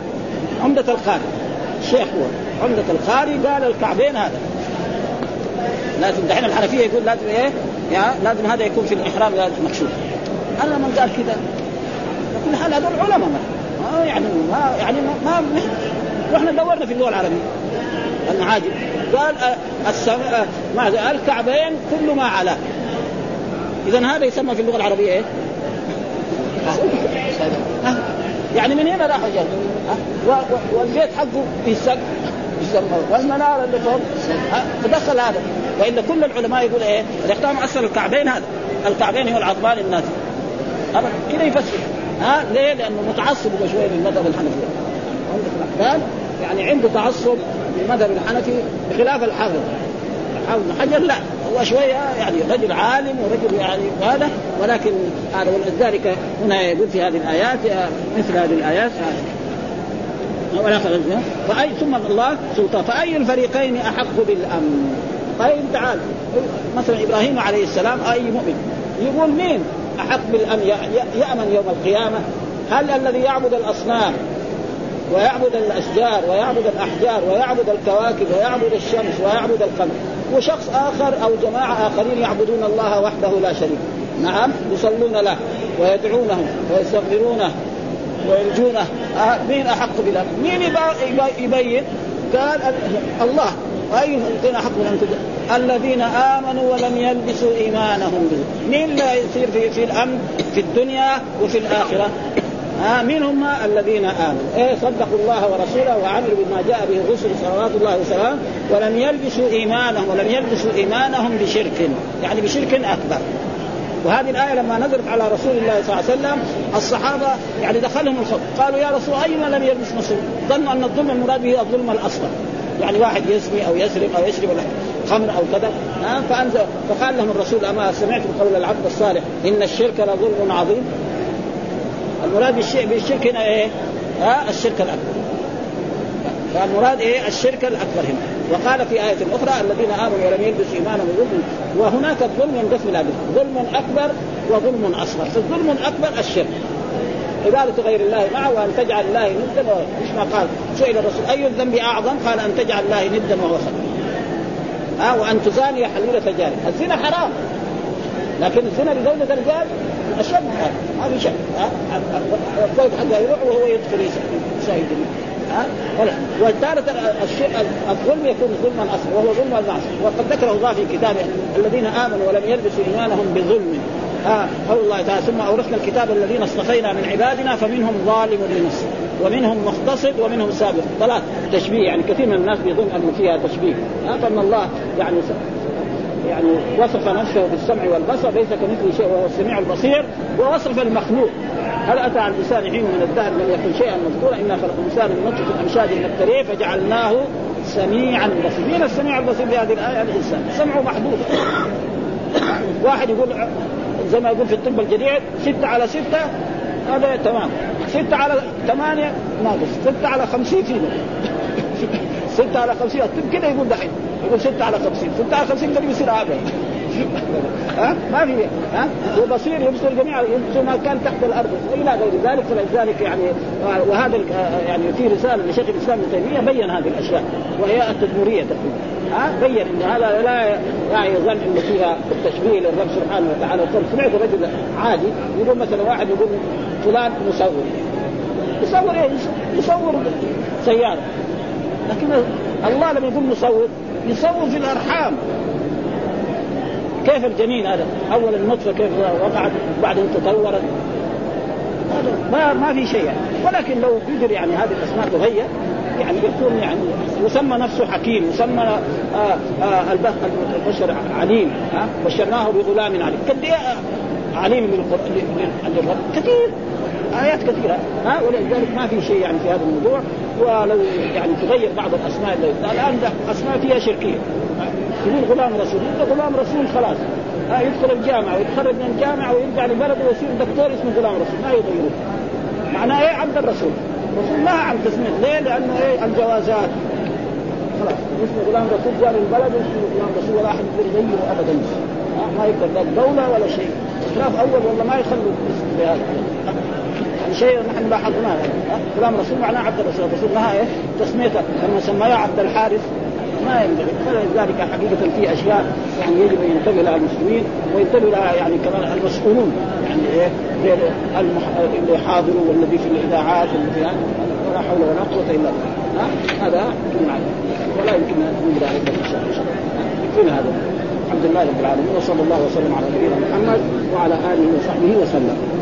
B: عمدة القاري الشيخ هو عمدة القاري قال الكعبين هذا. لازم دحين الحنفية يقول لازم إيه؟ يا لازم هذا يكون في الإحرام لازم مكشوف. أنا من قال كذا. كل حال هذول علماء. ما يعني ما يعني ما, ما رحنا دورنا في اللغة العربية. المعاجم قال السماء ما الكعبين كل ما علاه إذا هذا يسمى في اللغة العربية إيه؟ *laughs* يعني من هنا راح جاء والبيت حقه في السقف يسمى والمناره اللي فوق. تدخل هذا. والا كل العلماء يقول إيه؟ الاختام أصل الكعبين هذا. الكعبين هو العظمان النازل كذا يفسر. ها؟ ليه؟ لأنه متعصب شوية للمذهب الحنفي عندك يعني عنده تعصب للمذهب الحنفي بخلاف الحافظ. الحافظ حجر لا هو شوية يعني رجل عالم ورجل يعني هذا ولكن هذا ولذلك هنا يقول في هذه الآيات مثل هذه الآيات. ولا فأي ثم الله سلطان. فأي الفريقين أحق بالأمن؟ طيب تعال. مثلا إبراهيم عليه السلام أي مؤمن؟ يقول مين أحق بالأمن؟ يأمن يوم القيامة؟ هل الذي يعبد الأصنام ويعبد الأشجار ويعبد الأحجار ويعبد الكواكب ويعبد الشمس ويعبد القمر. وشخص آخر أو جماعة آخرين يعبدون الله وحده لا شريك نعم يصلون له ويدعونه ويستغفرونه ويرجونه. آه مين أحق بالامر؟ مين يبين؟ قال الله. أي الذين احق بالامر الذين آمنوا ولم يلبسوا إيمانهم. به مين اللي يصير في, في الأمن في الدنيا وفي الآخرة؟ من هم الذين آمنوا. إيه صدقوا الله ورسوله وعملوا بما جاء به الرسل صلوات الله وسلامه. ولم يلبسوا إيمانهم ولم يلبسوا إيمانهم بشرك يعني بشرك أكبر. وهذه الآية لما نزلت على رسول الله صلى الله عليه وسلم الصحابة يعني دخلهم الخوف. قالوا يا رسول أيما لم يلبس مسلم؟ ظنوا أن الظلم المراد به الظلم الأصغر. يعني واحد يزني أو يسرق أو يشرب خمر أو كذا. فأنزل فقال لهم الرسول أما سمعتم قول العبد الصالح إن الشرك لظلم عظيم؟ المراد بالشرك هنا إيه؟ ها؟ الشرك الأكبر. فالمراد إيه؟ الشرك الأكبر هنا. وقال في آية أخرى الذين آمنوا ولم يلبسوا إيمانهم بظلم وهناك الظلم ينقسم إلى ظلم أكبر وظلم أصغر. فالظلم الأكبر الشرك. عبادة غير الله معه وأن تجعل الله ندا مش ما قال سئل الرسول أي الذنب أعظم؟ قال أن تجعل الله ندا وهو خلق ها؟ وأن تزاني حليلة جاري الزنا حرام. لكن الزنا لزوجة الرجال أشد ما في شك الزوج حقها يروح وهو يدخل يشاهد ها؟ وتارة الظلم يكون ظلما اصغر وهو ظلم المعصيه وقد ذكره الله في كتابه الذين آمنوا ولم يلبسوا إيمانهم بظلم. ها؟ قول الله تعالى ثم أورثنا الكتاب الذين اصطفينا من عبادنا فمنهم ظالم لنفسه ومنهم مقتصد ومنهم سابق. ثلاث تشبيه يعني كثير من الناس بيظن ان فيها تشبيه. فإن الله يعني يعني وصف نفسه بالسمع والبصر ليس كمثله شيء وهو السميع البصير ووصف المخلوق. هل أتى على الانسان حين من الدهر لم يكن شيئا مذكورا؟ إنا خلق الانسان من نطفة أمشاج نبتليه فجعلناه سميعا بصيرا. مين السميع البصير بهذه الآية؟ الإنسان. سمعه محدود. واحد يقول زي ما يقول في الطب الجديد ستة على ستة هذا تمام. ستة على ثمانية ناقص. ستة على خمسين فيه ستة على خمسين الطب كده يقول دحين. يقول ستة على خمسين. ستة على خمسين قد يصير عابر ها؟ ما في ها؟ وبصير يبصر جميع يبصر ما كان تحت الأرض إلى غير ذلك. فلذلك يعني وهذا يعني في رسالة لشيخ الإسلام ابن تيمية بين هذه الأشياء وهي التدمريه تقريبا. ها؟ بين إن هذا لا يعني يظن إن فيها التشبيه للرب سبحانه وتعالى. سمعت رجل عادي يقول مثلا واحد يقول فلان مصور. يصور إيش؟ يصور سيارة. لكن الله لما يقول مصور. يصور في الأرحام. كيف الجنين هذا؟ أول النطفة كيف وقعت؟ بعدين تطورت. هذا ما ما في شيء. يعني. ولكن لو قدر يعني هذه الاسماء تغير يعني يكون يعني يسمى نفسه حكيم يسمى آه آه البشر عليم آه بشرناه بغلام عليم. قد عليم من القرآن كثير. آيات كثيرة ها؟ ولذلك ما في شيء يعني في هذا الموضوع. ولو يعني تغير بعض الأسماء اللي الآن أسماء فيها شركية. يقول غلام رسول. يقول غلام رسول خلاص. ها يدخل الجامعة ويتخرج من الجامعة ويرجع لبلده ويصير دكتور اسمه غلام رسول. ما يغيروه معناه إيه؟ عبد الرسول. رسول ما عم تسميه ليه؟ لأنه إيه؟ الجوازات. خلاص. اسمه غلام رسول. جاء البلد اسمه غلام رسول. ولا أحد يقدر يغيره ابدا. ما يقدر. لا الدولة ولا شيء. خلاف أول والله ما يخلوا بهذا. يعني شيء نحن لاحظناه. غلام رسول معناه عبد الرسول. الرسول لها إيه؟ تسميته لما سماه عبد الحارث ما ينبغي فلذلك حقيقة في أشياء يعني يجب أن ينتبه لها المسلمين وينتبه لها يعني كمان المسؤولون. يعني إيه؟ المح... اللي حاضروا والذي في الإذاعات والذي ولا حول ولا قوة إلا بالله. هذا ولا يمكن أن نقول ذلك إن شاء الله. يكفينا هذا. الحمد لله رب العالمين وصلى الله وسلم على نبينا محمد وعلى آله وصحبه وسلم.